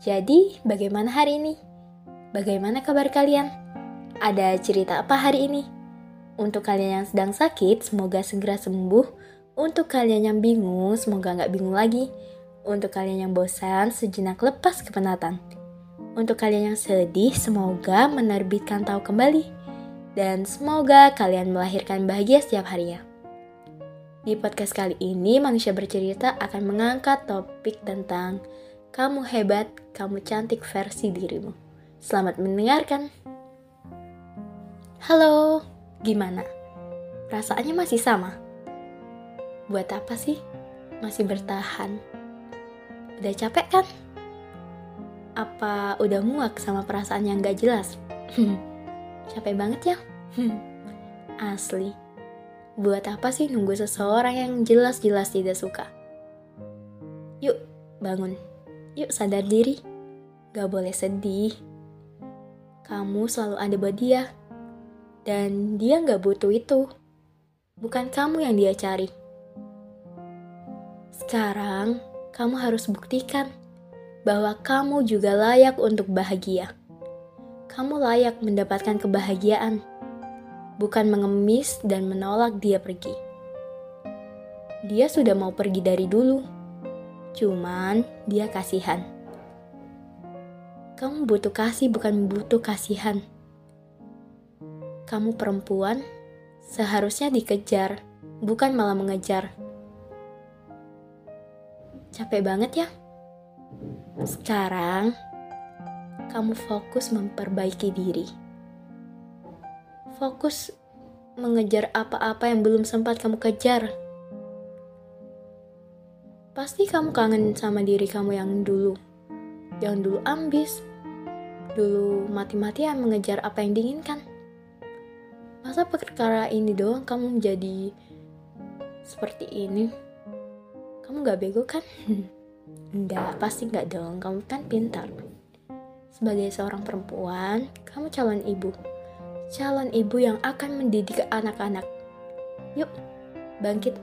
Jadi, bagaimana hari ini? Bagaimana kabar kalian? Ada cerita apa hari ini? Untuk kalian yang sedang sakit, semoga segera sembuh. Untuk kalian yang bingung, semoga nggak bingung lagi. Untuk kalian yang bosan, sejenak lepas kepenatan. Untuk kalian yang sedih, semoga menerbitkan tahu kembali. Dan semoga kalian melahirkan bahagia setiap harinya. Di podcast kali ini, manusia bercerita akan mengangkat topik tentang kamu hebat, kamu cantik versi dirimu. Selamat mendengarkan. Halo, gimana? Perasaannya masih sama? Buat apa sih? Masih bertahan? Udah capek kan? Apa udah muak sama perasaan yang gak jelas? capek banget ya? Asli. Buat apa sih nunggu seseorang yang jelas-jelas tidak suka? Yuk, bangun. Yuk sadar diri, gak boleh sedih. Kamu selalu ada buat dia, dan dia gak butuh itu. Bukan kamu yang dia cari. Sekarang, kamu harus buktikan bahwa kamu juga layak untuk bahagia. Kamu layak mendapatkan kebahagiaan, bukan mengemis dan menolak dia pergi. Dia sudah mau pergi dari dulu Cuman dia kasihan. Kamu butuh kasih bukan butuh kasihan. Kamu perempuan seharusnya dikejar, bukan malah mengejar. Capek banget ya? Sekarang kamu fokus memperbaiki diri. Fokus mengejar apa-apa yang belum sempat kamu kejar Pasti kamu kangen sama diri kamu yang dulu. Yang dulu ambis. Dulu mati-matian mengejar apa yang diinginkan. Masa perkara ini doang kamu menjadi seperti ini? Kamu gak bego kan? Enggak, pasti gak dong. Kamu kan pintar. Sebagai seorang perempuan, kamu calon ibu. Calon ibu yang akan mendidik anak-anak. Yuk, bangkit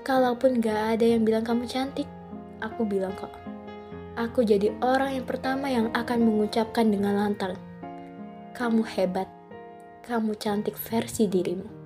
Kalaupun gak ada yang bilang kamu cantik, aku bilang kok. Aku jadi orang yang pertama yang akan mengucapkan dengan lantang. Kamu hebat. Kamu cantik versi dirimu.